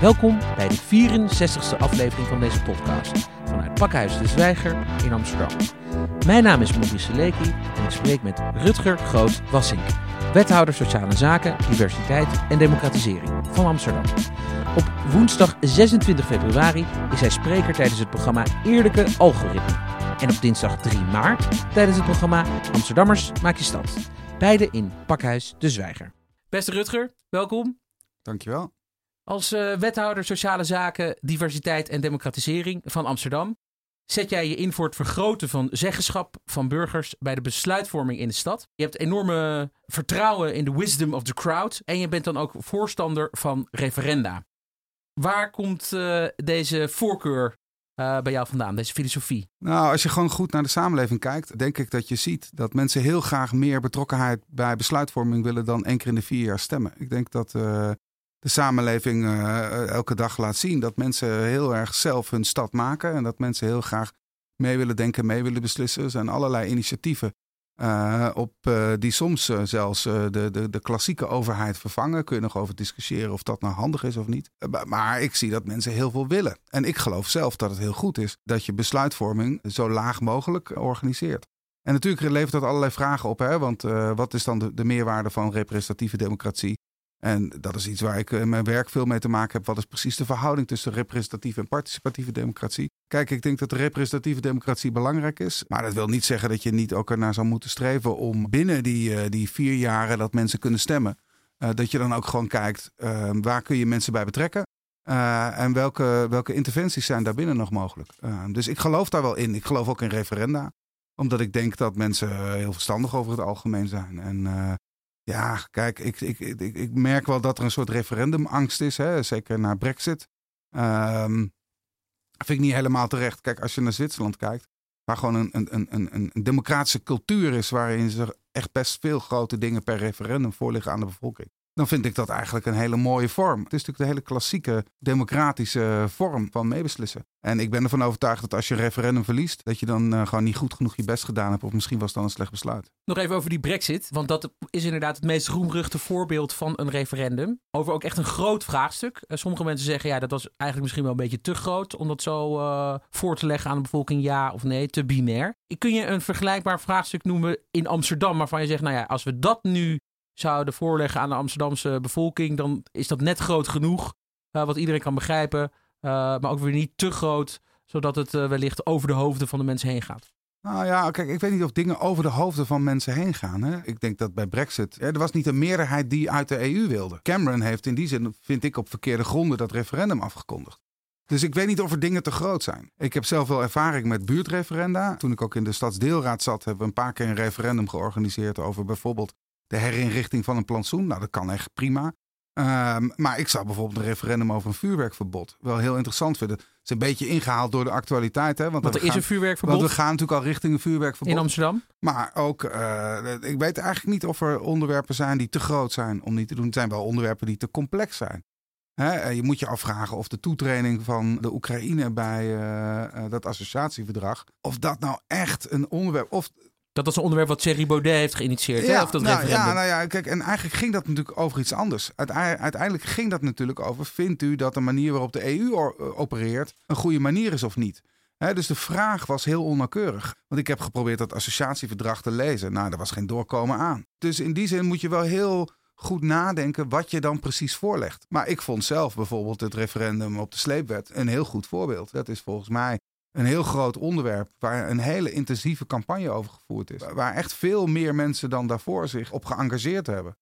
Welkom bij de 64ste aflevering van deze podcast vanuit Pakhuis de Zwijger in Amsterdam. Mijn naam is Maurice Seleki en ik spreek met Rutger Groot-Wassink, wethouder Sociale Zaken, Diversiteit en Democratisering van Amsterdam. Op woensdag 26 februari is hij spreker tijdens het programma Eerlijke Algoritme. En op dinsdag 3 maart tijdens het programma Amsterdammers maak je stad. Beide in Pakhuis de Zwijger. Beste Rutger, welkom. Dankjewel. Als uh, wethouder Sociale Zaken, Diversiteit en Democratisering van Amsterdam zet jij je in voor het vergroten van zeggenschap van burgers bij de besluitvorming in de stad. Je hebt enorme vertrouwen in de wisdom of the crowd en je bent dan ook voorstander van referenda. Waar komt uh, deze voorkeur uh, bij jou vandaan, deze filosofie? Nou, als je gewoon goed naar de samenleving kijkt, denk ik dat je ziet dat mensen heel graag meer betrokkenheid bij besluitvorming willen dan één keer in de vier jaar stemmen. Ik denk dat de samenleving uh, elke dag laat zien dat mensen heel erg zelf hun stad maken en dat mensen heel graag mee willen denken, mee willen beslissen. Er zijn allerlei initiatieven uh, op, die soms zelfs de, de, de klassieke overheid vervangen. Kun je nog over discussiëren of dat nou handig is of niet. maar ik zie dat mensen heel veel willen. En ik geloof zelf dat het heel goed is dat je besluitvorming zo laag mogelijk organiseert. En natuurlijk levert dat allerlei vragen op. Hè? Want wat is dan de, de meerwaarde van representatieve democratie? En dat is iets waar ik in mijn werk veel mee te maken heb. Wat is precies de verhouding tussen representatieve en participatieve democratie? Kijk, ik denk dat de representatieve democratie belangrijk is. Maar dat wil niet zeggen dat je niet ook ernaar zou moeten streven om binnen die, uh, die vier jaren dat mensen kunnen stemmen. Uh, dat je dan ook gewoon kijkt, uh, waar kun je mensen bij betrekken? en welke, welke interventies zijn daarbinnen nog mogelijk? dus ik geloof daar wel in. Ik geloof ook in referenda. Omdat ik denk dat mensen heel verstandig over het algemeen zijn. En ja, kijk, ik, ik, ik, ik merk wel dat er een soort referendumangst is, hè? zeker na Brexit. Um, vind ik niet helemaal terecht. Kijk, als je naar Zwitserland kijkt, waar gewoon een, een, een, een democratische cultuur is, waarin ze echt best veel grote dingen per referendum voorliggen aan de bevolking dan vind ik dat eigenlijk een hele mooie vorm. Het is natuurlijk de hele klassieke democratische vorm van meebeslissen. En ik ben ervan overtuigd dat als je een referendum verliest, dat je dan uh, gewoon niet goed genoeg je best gedaan hebt. Of misschien was dan een slecht besluit. Nog even over die brexit. Want dat is inderdaad het meest roemruchte voorbeeld van een referendum. Over ook echt een groot vraagstuk. Uh, sommige mensen zeggen, ja, dat was eigenlijk misschien wel een beetje te groot. Om dat zo uh, voor te leggen aan de bevolking, ja of nee, te binair. Kun je een vergelijkbaar vraagstuk noemen in Amsterdam, waarvan je zegt, nou ja, als we dat nu zouden voorleggen aan de Amsterdamse bevolking, dan is dat net groot genoeg. Uh, wat iedereen kan begrijpen. Uh, maar ook weer niet te groot, zodat het uh, wellicht over de hoofden van de mensen heen gaat. Nou ja, kijk, ik weet niet of dingen over de hoofden van mensen heen gaan. Hè? Ik denk dat bij Brexit. er was niet een meerderheid die uit de EU wilde. Cameron heeft in die zin, vind ik, op verkeerde gronden dat referendum afgekondigd. Dus ik weet niet of er dingen te groot zijn. Ik heb zelf wel ervaring met buurtreferenda. Toen ik ook in de stadsdeelraad zat, hebben we een paar keer een referendum georganiseerd over bijvoorbeeld de herinrichting van een plantsoen. Nou, dat kan echt prima. Um, maar ik zou bijvoorbeeld een referendum over een vuurwerkverbod wel heel interessant vinden. Het is een beetje ingehaald door de actualiteit. Hè? Want, want er is een vuurwerkverbod. Want we gaan natuurlijk al richting een vuurwerkverbod. In Amsterdam? Maar ook, uh, ik weet eigenlijk niet of er onderwerpen zijn die te groot zijn om niet te doen. Het zijn wel onderwerpen die te complex zijn. Hè? Je moet je afvragen of de toetreding van de Oekraïne bij uh, uh, dat associatieverdrag, of dat nou echt een onderwerp, of dat was een onderwerp wat Thierry Baudet heeft geïnitieerd. Ja, hè? Of dat nou, ja, nou ja, kijk, en eigenlijk ging dat natuurlijk over iets anders. Uiteindelijk ging dat natuurlijk over: vindt u dat de manier waarop de EU opereert een goede manier is of niet? He, dus de vraag was heel onnauwkeurig. Want ik heb geprobeerd dat associatieverdrag te lezen. Nou, er was geen doorkomen aan. Dus in die zin moet je wel heel goed nadenken wat je dan precies voorlegt. Maar ik vond zelf bijvoorbeeld het referendum op de sleepwet een heel goed voorbeeld. Dat is volgens mij een heel groot onderwerp waar een hele intensieve campagne over gevoerd is. Waar echt veel meer mensen dan daarvoor zich op geëngageerd hebben.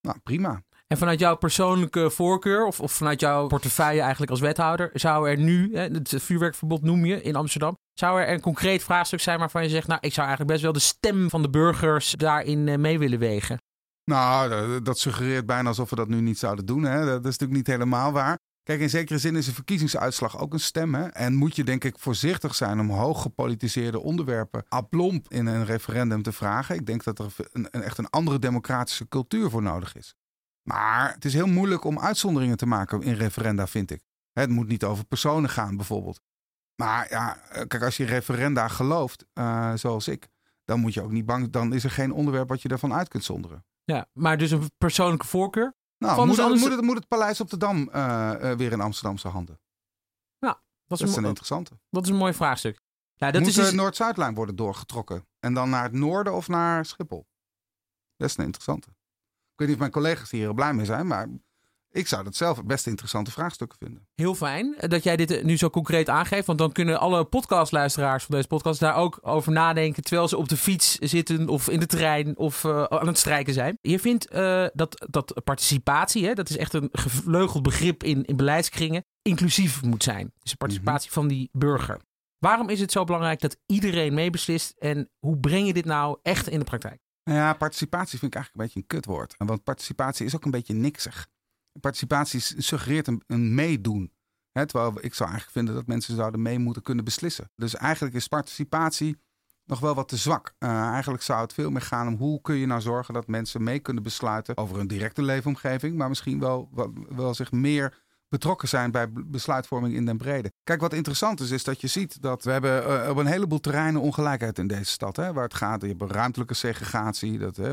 Nou, prima. En vanuit jouw persoonlijke voorkeur of, of vanuit jouw portefeuille eigenlijk als wethouder, zou er nu, het vuurwerkverbod noem je in Amsterdam, zou er een concreet vraagstuk zijn waarvan je zegt, nou, ik zou eigenlijk best wel de stem van de burgers daarin mee willen wegen? Nou, dat suggereert bijna alsof we dat nu niet zouden doen. Hè? Dat is natuurlijk niet helemaal waar. Kijk, in zekere zin is een verkiezingsuitslag ook een stem. Hè? En moet je denk ik voorzichtig zijn om hoog gepolitiseerde onderwerpen aplomp in een referendum te vragen. Ik denk dat er een, echt een andere democratische cultuur voor nodig is. Maar het is heel moeilijk om uitzonderingen te maken in referenda, vind ik. Het moet niet over personen gaan, bijvoorbeeld. Maar ja, kijk, als je referenda gelooft, uh, zoals ik, dan moet je ook niet bang. Dan is er geen onderwerp wat je ervan uit kunt zonderen. Ja, maar dus een persoonlijke voorkeur? Nou, moet, het, moet, het, moet het Paleis op de Dam eh, eh, weer in Amsterdamse handen? Dat Dat is, is een interessante. dat is een mooi vraagstuk. Nou, dat moet is de dus, Noord-Zuidlijn worden doorgetrokken? En dan naar het noorden of naar Schiphol? Dat is een interessante. Ik weet niet of mijn collega's hier blij mee zijn, maar ik zou dat zelf het best interessante vraagstukken vinden. heel fijn eh, dat jij dit eh, nu zo concreet aangeeft. Want dan kunnen alle podcastluisteraars van deze podcast daar ook over nadenken. Terwijl ze op de fiets zitten of in de trein of eh, aan het strijken zijn. Je vindt dat, dat participatie, hè, dat is echt een gevleugeld begrip in, in beleidskringen, inclusief moet zijn. Dus de participatie van die burger. Waarom is het zo belangrijk dat iedereen meebeslist? En hoe breng je dit nou echt in de praktijk? Nou Ja, participatie vind ik eigenlijk een beetje een kutwoord. Want participatie is ook een beetje niksig. Participatie suggereert een, meedoen. Hè, terwijl ik zou eigenlijk vinden dat mensen zouden mee moeten kunnen beslissen. Dus eigenlijk is participatie nog wel wat te zwak. Eh, eigenlijk zou het veel meer gaan om hoe kun je nou zorgen dat mensen mee kunnen besluiten over hun directe leefomgeving. Maar misschien wel, wel, zich meer betrokken zijn bij besluitvorming in den brede. Kijk, wat interessant is, is dat je ziet dat we hebben eh, op een heleboel terreinen ongelijkheid in deze stad. Hè, waar het gaat, je hebt ruimtelijke segregatie. Dat, hè,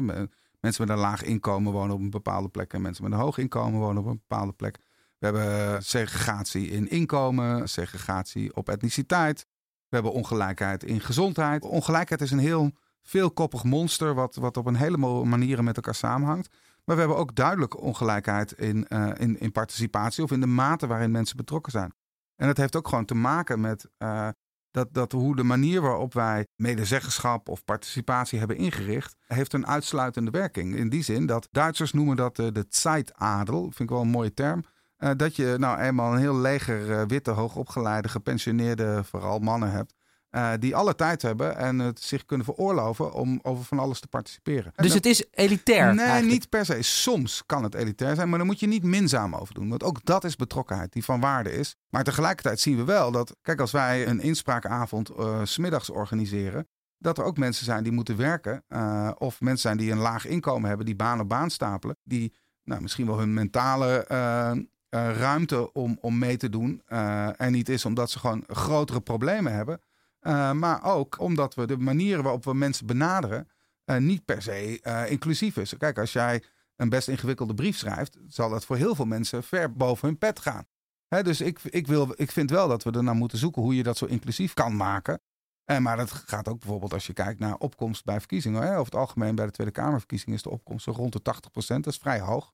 mensen met een laag inkomen wonen op een bepaalde plek en mensen met een hoog inkomen wonen op een bepaalde plek. We hebben segregatie in inkomen, segregatie op etniciteit. We hebben ongelijkheid in gezondheid. Ongelijkheid is een heel veelkoppig monster wat, wat op een heleboel manieren met elkaar samenhangt. Maar we hebben ook duidelijk ongelijkheid in, eh, in, in participatie of in de mate waarin mensen betrokken zijn. En dat heeft ook gewoon te maken met eh, dat, dat hoe de manier waarop wij medezeggenschap of participatie hebben ingericht, heeft een uitsluitende werking. In die zin dat Duitsers noemen dat eh, de Zeitadel, vind ik wel een mooie term. Eh, dat je nou eenmaal een heel leger eh, witte, hoogopgeleide, gepensioneerde, vooral mannen hebt. Eh, die alle tijd hebben en het zich kunnen veroorloven om over van alles te participeren. En Dus dan- het is elitair. Nee, eigenlijk. niet per se. Soms kan het elitair zijn, maar dan moet je niet minzaam over doen. Want ook dat is betrokkenheid die van waarde is. Maar tegelijkertijd zien we wel dat, kijk, als wij een inspraakavond eh, 's smiddags organiseren, dat er ook mensen zijn die moeten werken. eh, of mensen zijn die een laag inkomen hebben, die baan op baan stapelen. Die nou, misschien wel hun mentale eh, eh, ruimte om, om mee te doen eh, er niet is, omdat ze gewoon grotere problemen hebben. Eh, maar ook omdat we de manieren waarop we mensen benaderen eh, niet per se eh, inclusief is. Kijk, als jij een best ingewikkelde brief schrijft, zal dat voor heel veel mensen ver boven hun pet gaan. Hè, dus ik, ik, wil, ik vind wel dat we er naar moeten zoeken hoe je dat zo inclusief kan maken. En maar dat gaat ook bijvoorbeeld als je kijkt naar opkomst bij verkiezingen. Hè. Over het algemeen bij de Tweede Kamerverkiezingen is de opkomst zo rond de 80% Dat is vrij hoog.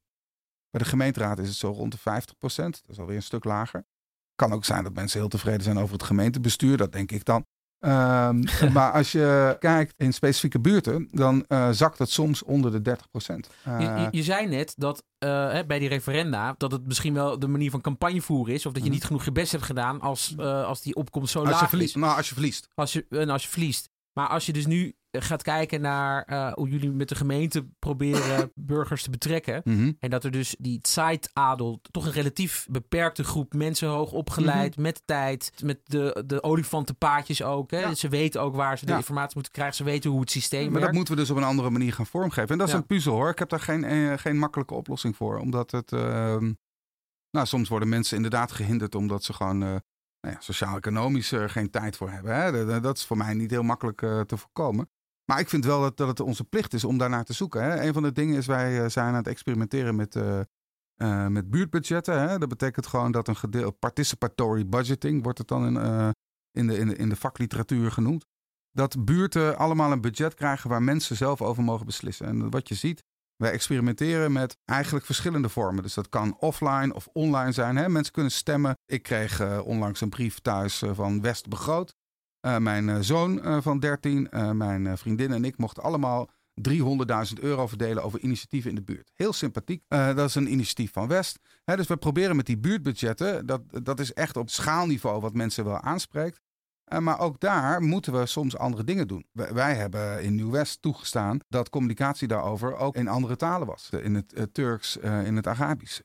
Bij de gemeenteraad is het zo rond de 50% Dat is alweer een stuk lager. Kan ook zijn dat mensen heel tevreden zijn over het gemeentebestuur. Dat denk ik dan. Ehm, maar als je kijkt in specifieke buurten, dan eh, zakt het soms onder de 30 procent. Je, je, je zei net dat eh, hè, bij die referenda dat het misschien wel de manier van campagne voeren is. Of dat je Mhm. niet genoeg je best hebt gedaan als, eh, als die opkomst zo als, je laag verliest, is. nou, als je verliest. Als je, en als je verliest. Maar als je dus nu gaat kijken naar eh, hoe jullie met de gemeente proberen burgers te betrekken. Mhm. En dat er dus die Zeitadel, toch een relatief beperkte groep mensen hoog opgeleid, met tijd, met de, de olifantenpaadjes ook. Hè? Ja. Ze weten ook waar ze de Ja. informatie moeten krijgen. Ze weten hoe het systeem Maar dat werkt. moeten we dus op een andere manier gaan vormgeven. En dat is Ja. een puzzel hoor. Ik heb daar geen, eh, geen makkelijke oplossing voor. Omdat het. ehm, nou, soms worden mensen inderdaad gehinderd omdat ze gewoon. eh, nou ja, sociaal-economisch er geen tijd voor hebben. Hè? Dat, is voor mij niet heel makkelijk te voorkomen. Maar ik vind wel dat, dat het onze plicht is om daarnaar te zoeken. Hè? Een van de dingen is, wij eh, zijn aan het experimenteren met, eh, met buurtbudgetten. Hè? Dat betekent gewoon dat een gedeel, participatory budgeting, wordt het dan in, in, de, in, de, in de vakliteratuur genoemd. Dat buurten allemaal een budget krijgen waar mensen zelf over mogen beslissen. En wat je ziet, wij experimenteren met eigenlijk verschillende vormen. Dus dat kan offline of online zijn. Hè? Mensen kunnen stemmen. Ik kreeg onlangs een brief thuis van West Begroot. Eh, mijn eh, zoon eh, van 13, eh, mijn vriendin en ik mochten allemaal 300.000 euro verdelen over initiatieven in de buurt. Heel sympathiek. Dat is een initiatief van West. Dus we proberen met die buurtbudgetten, dat, dat is echt op schaalniveau wat mensen wel aanspreekt. Maar ook daar moeten we soms andere dingen doen. Wij, hebben in Nieuw-West toegestaan dat communicatie daarover ook in andere talen was. In het Turks, in het Arabisch.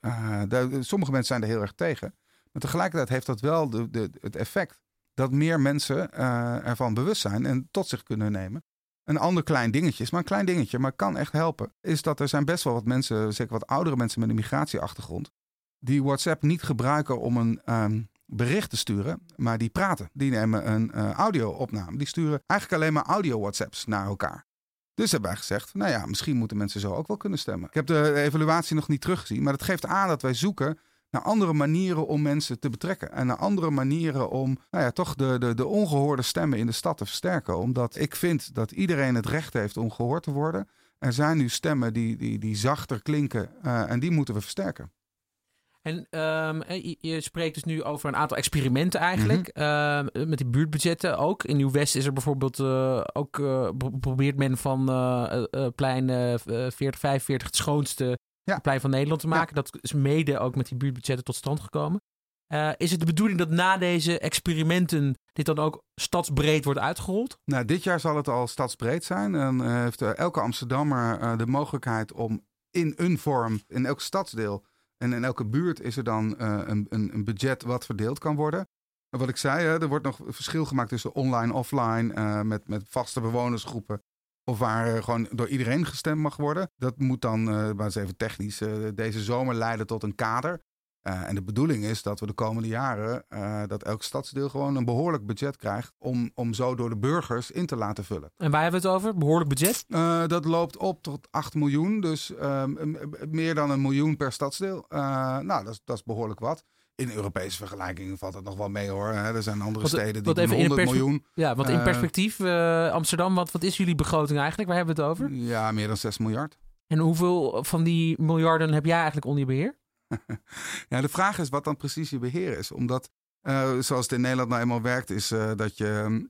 Sommige mensen zijn er heel erg tegen. Maar tegelijkertijd heeft dat wel de, de, het effect dat meer mensen eh, ervan bewust zijn en tot zich kunnen nemen. Een ander klein dingetje is maar een klein dingetje, maar kan echt helpen. Is dat er zijn best wel wat mensen, zeker wat oudere mensen met een migratieachtergrond, die WhatsApp niet gebruiken om een ehm, bericht te sturen, maar die praten. Die nemen een eh, audio-opname. Die sturen eigenlijk alleen maar audio-WhatsApps naar elkaar. Dus hebben wij gezegd, nou ja, misschien moeten mensen zo ook wel kunnen stemmen. Ik heb de evaluatie nog niet teruggezien, maar dat geeft aan dat wij zoeken naar andere manieren om mensen te betrekken. En naar andere manieren om nou ja, toch de, de, de ongehoorde stemmen in de stad te versterken. Omdat ik vind dat iedereen het recht heeft om gehoord te worden. Er zijn nu stemmen die, die, die zachter klinken uh, en die moeten we versterken. En um, je spreekt dus nu over een aantal experimenten eigenlijk. Mm -hmm. uh, met die buurtbudgetten ook. In Nieuw-West is er bijvoorbeeld uh, ook... Uh, probeert men van plein 40, 45 het schoonste ja. plein van Nederland te maken. Dat is mede ook met die buurtbudgetten tot stand gekomen. is het de bedoeling dat na deze experimenten dit dan ook stadsbreed wordt uitgerold? Nou, dit jaar zal het al stadsbreed zijn. En heeft elke Amsterdammer de mogelijkheid om in een vorm, in elk stadsdeel en in elke buurt is er dan een, een, een, budget wat verdeeld kan worden. En wat ik zei, hè, er wordt nog verschil gemaakt tussen online, offline, met, met vaste bewonersgroepen. Of waar gewoon door iedereen gestemd mag worden. Dat moet dan, uh, maar eens even technisch, deze zomer leiden tot een kader. Uh, en de bedoeling is dat we de komende jaren uh, dat elk stadsdeel gewoon een behoorlijk budget krijgt om, om zo door de burgers in te laten vullen. En waar hebben we het over? Behoorlijk budget? Uh, dat loopt op tot 8 miljoen, dus meer dan een miljoen per stadsdeel. nou, dat is, dat is behoorlijk wat. In Europese vergelijking valt het nog wel mee hoor. Er zijn andere wat, steden die wat 100 miljoen. Ja, wat in perspectief, Amsterdam, wat, wat is jullie begroting eigenlijk? Waar hebben we het over? Ja, meer dan 6 miljard. En hoeveel van die miljarden heb jij eigenlijk onder je beheer? ja, de vraag is wat dan precies je beheer is. Omdat, uh, zoals het in Nederland nou eenmaal werkt, is uh, dat je, uh,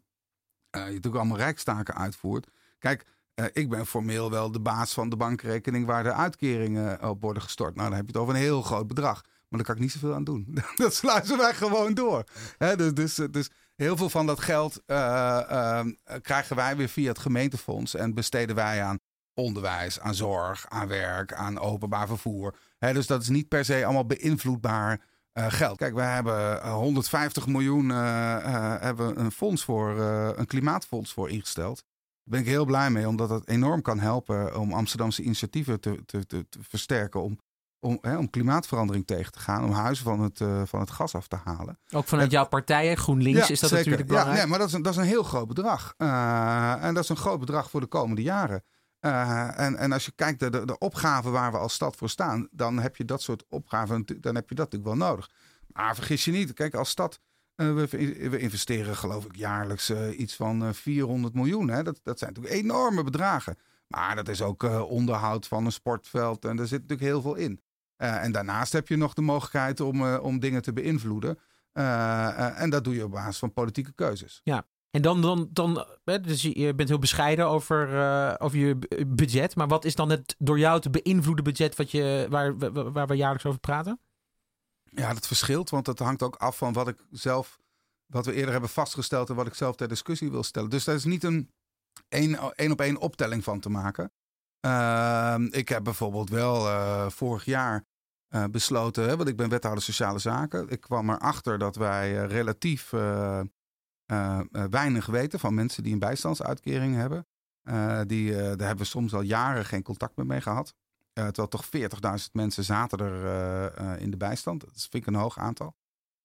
je natuurlijk allemaal rijkstaken uitvoert. Kijk, ik ben formeel wel de baas van de bankrekening waar de uitkeringen op worden gestort. Nou, dan heb je het over een heel groot bedrag. Maar daar kan ik niet zoveel aan doen. dat sluiten wij gewoon door. Dus, dus, dus, heel veel van dat geld krijgen wij weer via het gemeentefonds en besteden wij aan onderwijs, aan zorg, aan werk, aan openbaar vervoer. dus dat is niet per se allemaal beïnvloedbaar geld. Kijk, we hebben 150 eh, miljoen hebben een fonds voor, een klimaatfonds voor ingesteld. Daar ben ik heel blij mee, omdat dat enorm kan helpen om Amsterdamse initiatieven te, te, te, te versterken. Om, om, hè, om klimaatverandering tegen te gaan, om huizen van het, van het gas af te halen. Ook vanuit jouw partijen, GroenLinks, ja, is dat zeker. natuurlijk belangrijk. Ja, nee, maar dat is, een, dat is een heel groot bedrag. en dat is een groot bedrag voor de komende jaren. Uh, en, en als je kijkt naar de, de opgaven waar we als stad voor staan, dan heb je dat soort opgaven, dan heb je dat natuurlijk wel nodig. Maar vergis je niet, kijk, als stad, we, we, investeren geloof ik jaarlijks iets van 400 miljoen. Hè? Dat, dat zijn natuurlijk enorme bedragen. Maar dat is ook onderhoud van een sportveld en er zit natuurlijk heel veel in. En daarnaast heb je nog de mogelijkheid om, om dingen te beïnvloeden. en dat doe je op basis van politieke keuzes. Ja, en dan, dan, dan dus je bent heel bescheiden over, uh, over je budget. Maar wat is dan het door jou te beïnvloeden budget wat je, waar, waar we jaarlijks over praten? Ja, dat verschilt, want dat hangt ook af van wat ik zelf, wat we eerder hebben vastgesteld en wat ik zelf ter discussie wil stellen. Dus daar is niet een één op één optelling van te maken. Uh, ik heb bijvoorbeeld wel uh, vorig jaar uh, besloten, hè, want ik ben wethouder sociale zaken. Ik kwam erachter dat wij relatief uh, weinig weten van mensen die een bijstandsuitkering hebben. Die, daar hebben we soms al jaren geen contact meer mee gehad. terwijl toch 40.000 mensen zaten er in de bijstand. Dat vind ik een hoog aantal.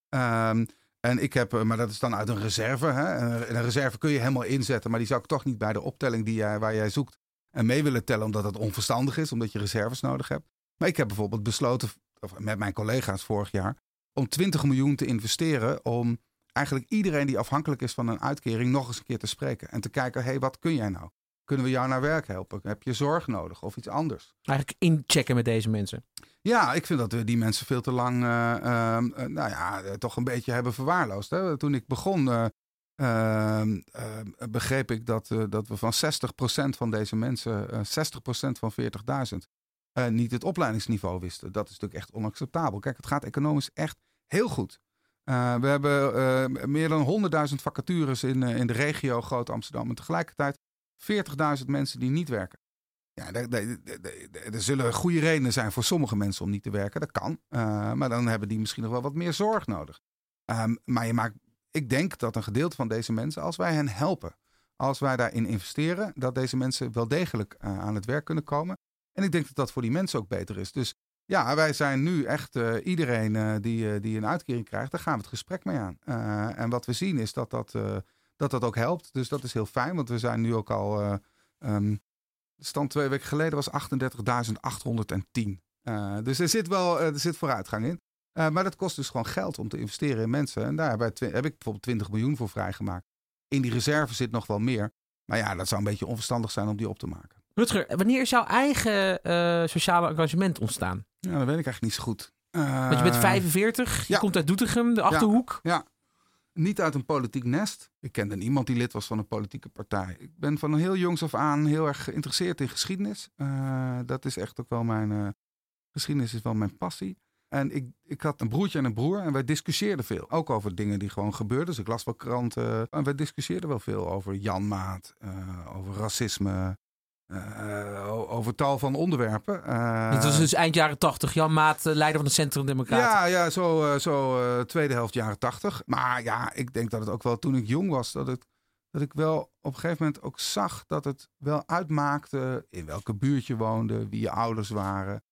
Ehm, en ik heb, maar dat is dan uit een reserve. Hè? Een reserve kun je helemaal inzetten, maar die zou ik toch niet bij de optelling die jij, waar jij zoekt en mee willen tellen, omdat het onverstandig is, omdat je reserves nodig hebt. Maar ik heb bijvoorbeeld besloten, met mijn collega's vorig jaar, om 20 miljoen te investeren om eigenlijk iedereen die afhankelijk is van een uitkering nog eens een keer te spreken. En te kijken, hé, hey, wat kun jij nou? Kunnen we jou naar werk helpen? Heb je zorg nodig of iets anders? Eigenlijk inchecken met deze mensen. Ja, ik vind dat we die mensen veel te lang, uh, uh, nou ja, toch een beetje hebben verwaarloosd. Hè? Toen ik begon, uh, begreep ik dat, dat we van 60% van deze mensen, 60% van 40.000, niet het opleidingsniveau wisten. Dat is natuurlijk echt onacceptabel. Kijk, het gaat economisch echt heel goed. We hebben meer dan 100.000 vacatures in, in de regio Groot Amsterdam. En tegelijkertijd 40.000 mensen die niet werken. Ja, er zullen goede redenen zijn voor sommige mensen om niet te werken. Dat kan. maar dan hebben die misschien nog wel wat meer zorg nodig. Um, maar je maakt, ik denk dat een gedeelte van deze mensen, als wij hen helpen, als wij daarin investeren, dat deze mensen wel degelijk aan het werk kunnen komen. En ik denk dat dat voor die mensen ook beter is. Dus ja, wij zijn nu echt uh, iedereen uh, die, die een uitkering krijgt, daar gaan we het gesprek mee aan. en wat we zien is dat dat, dat dat ook helpt. Dus dat is heel fijn, want we zijn nu ook al um, stand twee weken geleden was 38.810. Uh, dus er zit wel er zit vooruitgang in. Uh, maar dat kost dus gewoon geld om te investeren in mensen. En daar heb ik bijvoorbeeld 20 miljoen voor vrijgemaakt. In die reserve zit nog wel meer. Maar ja, dat zou een beetje onverstandig zijn om die op te maken. Rutger, wanneer is jouw eigen uh, sociale engagement ontstaan? Ja, dat weet ik eigenlijk niet zo goed. Uh, Want je bent 45, je ja. komt uit Doetinchem, de Achterhoek. Ja, ja, niet uit een politiek nest. Ik kende niemand die lid was van een politieke partij. Ik ben van heel jongs af aan heel erg geïnteresseerd in geschiedenis. Uh, dat is echt ook wel mijn... geschiedenis is wel mijn passie. En ik, ik had een broertje en een broer en wij discussieerden veel. Ook over dingen die gewoon gebeurden. Dus ik las wel kranten. En wij discussieerden wel veel over Janmaat, uh, over racisme. Uh, over tal van onderwerpen. Uh, Dit was dus eind jaren tachtig. Jan Maat, leider van de Centrum Democraten. Ja, ja zo, zo tweede helft jaren tachtig. Maar ja, ik denk dat het ook wel toen ik jong was... dat, het, dat ik wel op een gegeven moment ook zag dat het wel uitmaakte... in welke buurt je woonde, wie je ouders waren.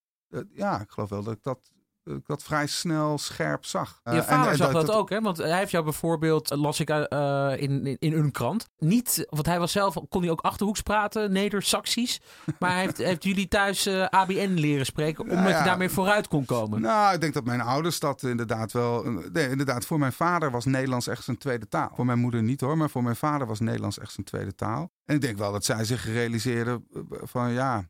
ja, ik geloof wel dat ik dat ik dat vrij snel scherp zag. Je uh, vader en, zag dat, dat, ook, hè? Want hij heeft jou bijvoorbeeld, las ik in, in, in een krant, niet, want hij was zelf, kon hij ook achterhoeks praten, Neder-Saxisch. maar hij heeft, heeft jullie thuis ABN leren spreken, omdat nou ja, je daarmee vooruit kon komen. Nou, ik denk dat mijn ouders dat inderdaad wel, nee, inderdaad, voor mijn vader was Nederlands echt zijn tweede taal. Voor mijn moeder niet hoor, maar voor mijn vader was Nederlands echt zijn tweede taal. En ik denk wel dat zij zich realiseerden van ja,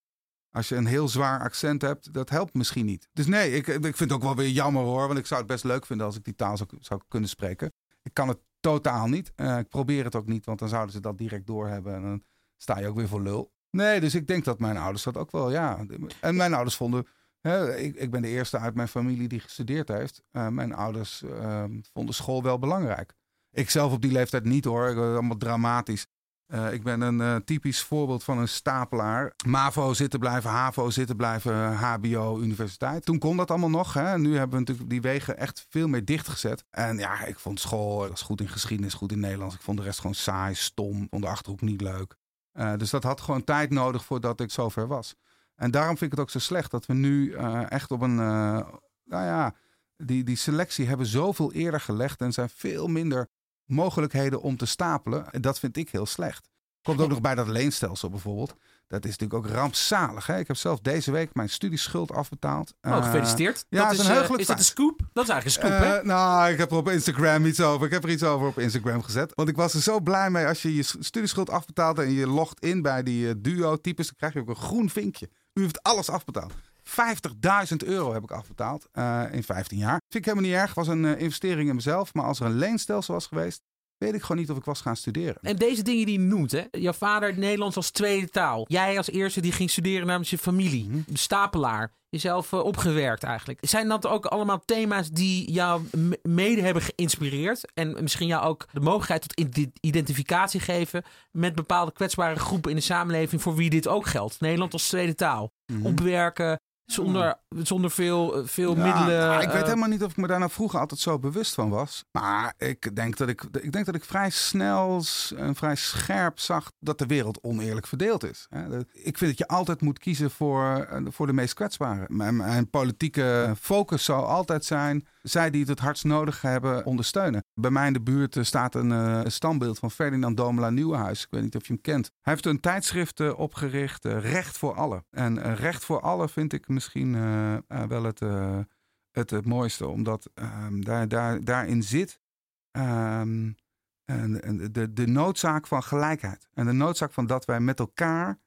als je een heel zwaar accent hebt, dat helpt misschien niet. Dus nee, ik, ik vind het ook wel weer jammer hoor. Want ik zou het best leuk vinden als ik die taal zou, zou kunnen spreken. Ik kan het totaal niet. Uh, ik probeer het ook niet, want dan zouden ze dat direct doorhebben. En dan sta je ook weer voor lul. Nee, dus ik denk dat mijn ouders dat ook wel, ja. En mijn ouders vonden... Hè, ik, ik ben de eerste uit mijn familie die gestudeerd heeft. Uh, mijn ouders uh, vonden school wel belangrijk. Ik zelf op die leeftijd niet hoor. Allemaal dramatisch. Uh, ik ben een uh, typisch voorbeeld van een stapelaar. MAVO zitten blijven, HAVO zitten blijven, HBO, universiteit. Toen kon dat allemaal nog. Hè. Nu hebben we natuurlijk die wegen echt veel meer dichtgezet. En ja, ik vond school, ik was goed in geschiedenis, goed in Nederlands. Ik vond de rest gewoon saai, stom, vond de Achterhoek niet leuk. Uh, dus dat had gewoon tijd nodig voordat ik zover was. En daarom vind ik het ook zo slecht dat we nu echt op een, nou ja, die, die selectie hebben zoveel eerder gelegd en zijn veel minder mogelijkheden om te stapelen. Dat vind ik heel slecht. Komt ook nog bij dat leenstelsel bijvoorbeeld. Dat is natuurlijk ook rampzalig. Hè? Ik heb zelf deze week mijn studieschuld afbetaald. Oh, gefeliciteerd. Uh, ja, dat is, een uh, is dat een scoop? Dat is eigenlijk een scoop, uh, hè? Nou, ik heb er op Instagram iets over. Ik heb er iets over op Instagram gezet. Want ik was er zo blij mee als je je studieschuld afbetaalt en je logt in bij die duo-types. Dan krijg je ook een groen vinkje. U heeft alles afbetaald. 50.000 euro heb ik afbetaald uh, in 15 jaar. Vind ik helemaal niet erg. was een uh, investering in mezelf. Maar als er een leenstelsel was geweest, weet ik gewoon niet of ik was gaan studeren. En deze dingen die je noemt, hè? jouw vader Nederlands als tweede taal. Jij als eerste die ging studeren namens je familie. Mm -hmm. Stapelaar. Jezelf uh, opgewerkt eigenlijk. Zijn dat ook allemaal thema's die jou mede hebben geïnspireerd? En misschien jou ook de mogelijkheid tot identificatie geven met bepaalde kwetsbare groepen in de samenleving voor wie dit ook geldt? Nederland als tweede taal. Mm -hmm. Opwerken, zonder, zonder veel, veel ja, middelen. Ik weet helemaal niet of ik me daar nou vroeger altijd zo bewust van was. Maar ik denk dat ik, ik, denk dat ik vrij snel en vrij scherp zag dat de wereld oneerlijk verdeeld is. Ik vind dat je altijd moet kiezen voor, voor de meest kwetsbaren. Mijn, mijn politieke focus zal altijd zijn zij die het het hardst nodig hebben ondersteunen. Bij mij in de buurt staat een uh, standbeeld van Ferdinand Domela Nieuwenhuis. Ik weet niet of je hem kent. Hij heeft een tijdschrift uh, opgericht, Recht voor Allen. En Recht voor Allen vind ik misschien wel het, het, het, mooiste, omdat ehm, daar, daar, daarin zit um, de, de noodzaak van gelijkheid. En de noodzaak van dat wij met elkaar,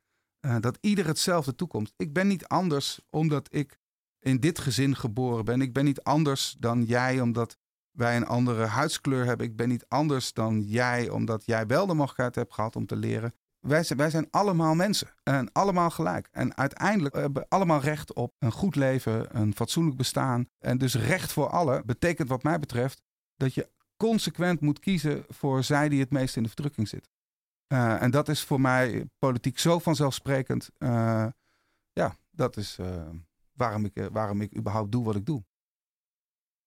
dat ieder hetzelfde toekomst. Ik ben niet anders omdat ik in dit gezin geboren ben. Ik ben niet anders dan jij omdat wij een andere huidskleur hebben. Ik ben niet anders dan jij omdat jij wel de mogelijkheid hebt gehad om te leren. Wij zijn, wij zijn allemaal mensen en allemaal gelijk. En uiteindelijk hebben we allemaal recht op een goed leven, een fatsoenlijk bestaan. En dus recht voor allen betekent wat mij betreft dat je consequent moet kiezen voor zij die het meest in de verdrukking zit. Uh, en dat is voor mij politiek zo vanzelfsprekend. Uh, ja, dat is, uh, waarom ik, eh, waarom ik überhaupt doe wat ik doe.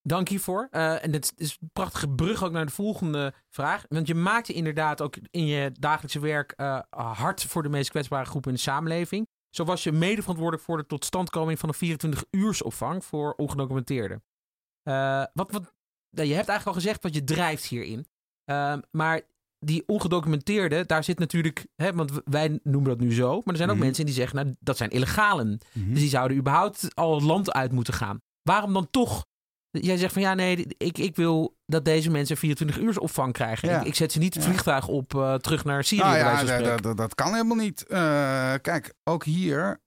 Dank hiervoor. Uh, en dit is een prachtige brug ook naar de volgende vraag. Want je maakt inderdaad ook in je dagelijkse werk uh, hard voor de meest kwetsbare groepen in de samenleving. Zo was je mede verantwoordelijk voor de totstandkoming van een 24-uursopvang voor ongedocumenteerden. Wat, wat, je hebt eigenlijk al gezegd wat je drijft hierin. maar die ongedocumenteerde, daar zit natuurlijk, hè, want wij noemen dat nu zo, maar er zijn ook Mhm. mensen die zeggen, nou, dat zijn illegalen. Mhm. Dus die zouden überhaupt al het land uit moeten gaan. Waarom dan toch? Jij zegt van ja, nee, ik, ik wil dat deze mensen 24 uur opvang krijgen. Ja. Ik, ik zet ze niet het vliegtuig op eh, terug naar Syrië. Nou ja, dat, dat kan helemaal niet. Eh, kijk, ook hier,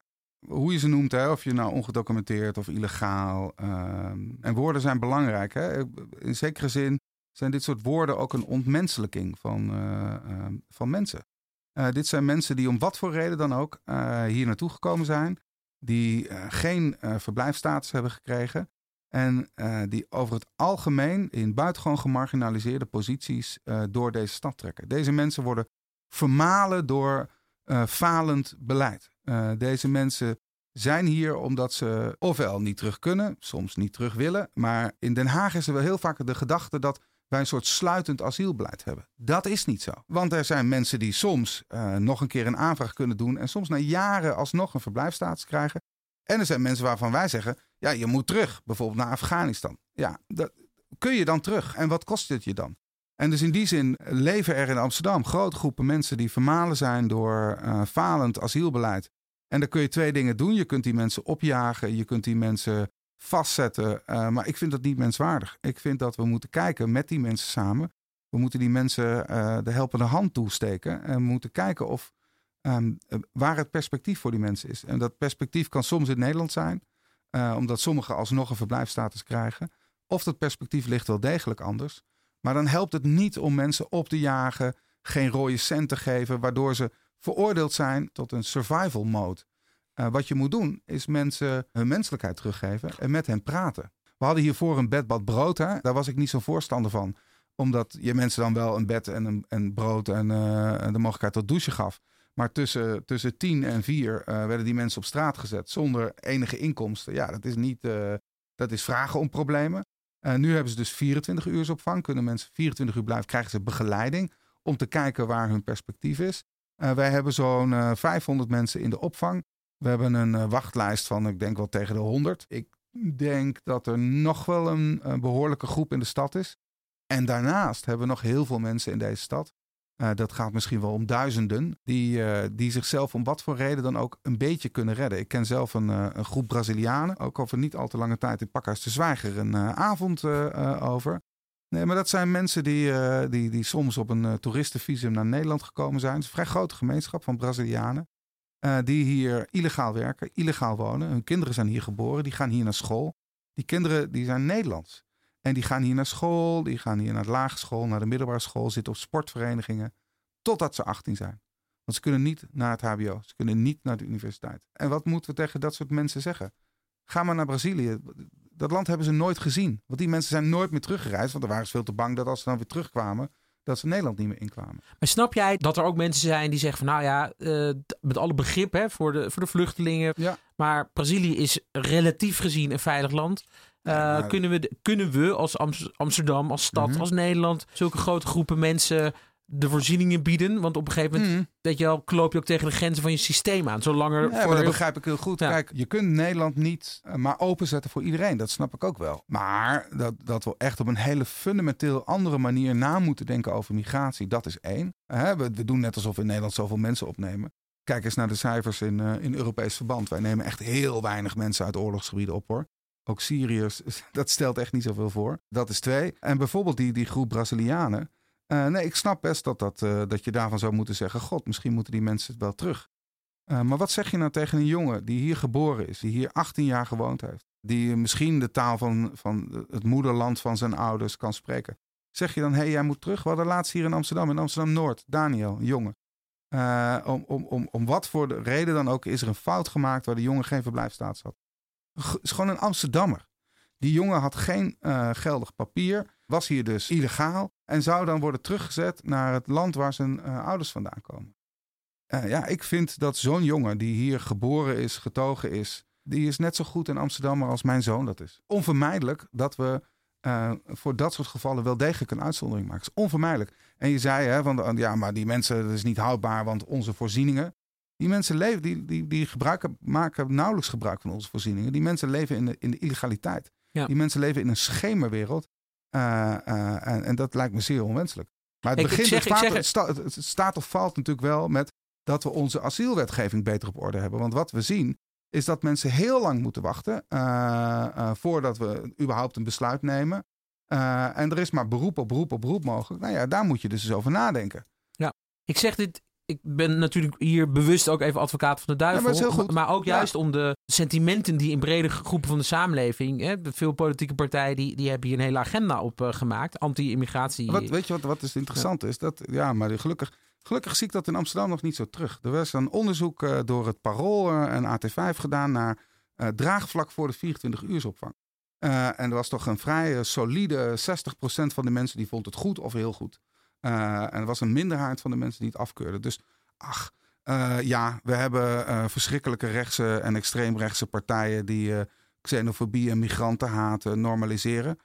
hoe je ze noemt, hè, of je nou ongedocumenteerd of illegaal. ehm, en woorden zijn belangrijk. Hè. In zekere zin zijn dit soort woorden ook een ontmenselijking van, eh, ehm, van mensen. Eh, dit zijn mensen die om wat voor reden dan ook eh, hier naartoe gekomen zijn. Die geen verblijfstatus hebben gekregen. En die over het algemeen in buitengewoon gemarginaliseerde posities door deze stad trekken. Deze mensen worden vermalen door falend beleid. Deze mensen zijn hier omdat ze ofwel niet terug kunnen, soms niet terug willen. Maar in Den Haag is er wel heel vaak de gedachte dat wij een soort sluitend asielbeleid hebben. Dat is niet zo. Want er zijn mensen die soms eh, nog een keer een aanvraag kunnen doen en soms na jaren alsnog een verblijfstatus krijgen. En er zijn mensen waarvan wij zeggen, ja, je moet terug, bijvoorbeeld naar Afghanistan. Ja, dat, kun je dan terug? En wat kost het je dan? En dus in die zin leven er in Amsterdam grote groepen mensen die vermalen zijn door eh, falend asielbeleid. En dan kun je twee dingen doen. Je kunt die mensen opjagen, je kunt die mensen vastzetten. eh, maar ik vind dat niet menswaardig. Ik vind dat we moeten kijken met die mensen samen. We moeten die mensen eh, de helpende hand toesteken. En we moeten kijken of ehm, eh, waar het perspectief voor die mensen is. En dat perspectief kan soms in Nederland zijn, eh, omdat sommigen alsnog een verblijfstatus krijgen. Of dat perspectief ligt wel degelijk anders. Maar dan helpt het niet om mensen op te jagen, geen rode cent te geven, waardoor ze veroordeeld zijn tot een survival mode. Eh, wat je moet doen, is mensen hun menselijkheid teruggeven en met hen praten. We hadden hiervoor een bed, bad, brood. Hè? Daar was ik niet zo'n voorstander van. Omdat je mensen dan wel een bed en, een, en brood en eh, de mogelijkheid tot douchen gaf. Maar tussen, tussen tien en vier eh, werden die mensen op straat gezet zonder enige inkomsten. Ja, dat is niet. dat is vragen om problemen. Nu hebben ze dus 24 uur opvang. Kunnen mensen 24 uur blijven, krijgen ze begeleiding om te kijken waar hun perspectief is. Wij hebben zo'n eh, 500 mensen in de opvang. We hebben een eh, wachtlijst van, ik denk wel tegen de 100. Ik denk dat er nog wel een, eh, behoorlijke groep in de stad is. En daarnaast hebben we nog heel veel mensen in deze stad. Eh, dat gaat misschien wel om duizenden. Die, die zichzelf om wat voor reden dan ook een beetje kunnen redden. Ik ken zelf een, een groep Brazilianen. Ook over niet al te lange tijd in Pakhuis de Zwijger een avond over. Nee, maar dat zijn mensen die, die, die soms op een toeristenvisum naar Nederland gekomen zijn. Het is een vrij grote gemeenschap van Brazilianen. Eh, die hier illegaal werken, illegaal wonen. Hun kinderen zijn hier geboren, die gaan hier naar school. Die kinderen die zijn Nederlands. En die gaan hier naar school, die gaan hier naar de lagere school, naar de middelbare school, zitten op sportverenigingen. Totdat ze 18 zijn. Want ze kunnen niet naar het HBO, ze kunnen niet naar de universiteit. En wat moeten we tegen dat soort mensen zeggen? Ga maar naar Brazilië. Dat land hebben ze nooit gezien. Want die mensen zijn nooit meer teruggereisd. Want dan waren ze veel te bang dat als ze dan weer terugkwamen, dat ze Nederland niet meer inkwamen. Maar snap jij dat er ook mensen zijn die zeggen van nou ja, eh, met alle begrip hè, voor, de, voor de vluchtelingen. Ja. Maar Brazilië is relatief gezien een veilig land. Eh, Ja, maar- kunnen, we, kunnen we als Ams- Amsterdam, als stad, Mhm. als Nederland zulke grote groepen mensen de voorzieningen bieden? Want op een gegeven moment, Mm. weet je wel, loop je ook tegen de grenzen van je systeem aan. Zolang Ja, voor dat begrijp ik heel goed. Ja. Kijk, je kunt Nederland niet eh, maar openzetten voor iedereen. Dat snap ik ook wel. Maar dat, dat we echt op een hele fundamenteel andere manier na moeten denken over migratie, dat is één. We, we doen net alsof we in Nederland zoveel mensen opnemen. Kijk eens naar de cijfers in, eh, in Europees verband. Wij nemen echt heel weinig mensen uit oorlogsgebieden op hoor. Ook Syriërs, dat stelt echt niet zoveel voor. Dat is twee. En bijvoorbeeld die, die groep Brazilianen. Eh, nee, ik snap best dat, dat, eh, dat je daarvan zou moeten zeggen: God, misschien moeten die mensen wel terug. Uh, maar wat zeg je nou tegen een jongen die hier geboren is, die hier 18 jaar gewoond heeft, die misschien de taal van, van het moederland van zijn ouders kan spreken? Zeg je dan, hé, hey, jij moet terug? We hadden laatst hier in Amsterdam, in Amsterdam-Noord, Daniel, een jongen. Om, om, om, om wat voor de reden dan ook is er een fout gemaakt waar de jongen geen verblijfstatus had. Het is gewoon een Amsterdammer. Die jongen had geen geldig papier, was hier dus illegaal en zou dan worden teruggezet naar het land waar zijn uh, ouders vandaan komen. Uh, ja, ik vind dat zo'n jongen die hier geboren is, getogen is, die is net zo goed in Amsterdam als mijn zoon dat is. Onvermijdelijk dat we uh, voor dat soort gevallen wel degelijk een uitzondering maken. Is onvermijdelijk. En je zei, hè, van, ja, maar die mensen, dat is niet houdbaar, want onze voorzieningen. Die mensen leven, die, die, die gebruiken, maken nauwelijks gebruik van onze voorzieningen. Die mensen leven in de, in de illegaliteit. Ja. Die mensen leven in een schemerwereld. Uh, en, en dat lijkt me zeer onwenselijk. Maar het, Ik- begint, het, ik staat, zeg- het, sta- het staat of valt natuurlijk wel met dat we onze asielwetgeving beter op orde hebben. Want wat we zien is dat mensen heel lang moeten wachten eh, eh, voordat we überhaupt een besluit nemen. Eh, en er is maar beroep op beroep op beroep mogelijk. Nou ja, daar moet je dus eens over nadenken. Ik zeg dit, ik ben natuurlijk hier bewust ook even advocaat van de duivel. Ja, maar ook Ja. juist om de sentimenten die in brede groepen van de samenleving. Hè, veel politieke partijen die, die hebben hier een hele agenda op eh, gemaakt. Anti-immigratie. Weet je wat, wat is interessant is? Dat, ja, maar gelukkig, gelukkig zie ik dat in Amsterdam nog niet zo terug. Er was een onderzoek eh, door het Parool eh, en AT5 gedaan naar draagvlak voor de 24-uursopvang. Eh, en er was toch een vrij solide 60% van de mensen die vond het goed of heel goed. Eh, en er was een minderheid van de mensen die het afkeurden. Dus ach, eh, ja, we hebben eh, verschrikkelijke rechtse en extreemrechtse partijen die xenofobie en migrantenhaat normaliseren.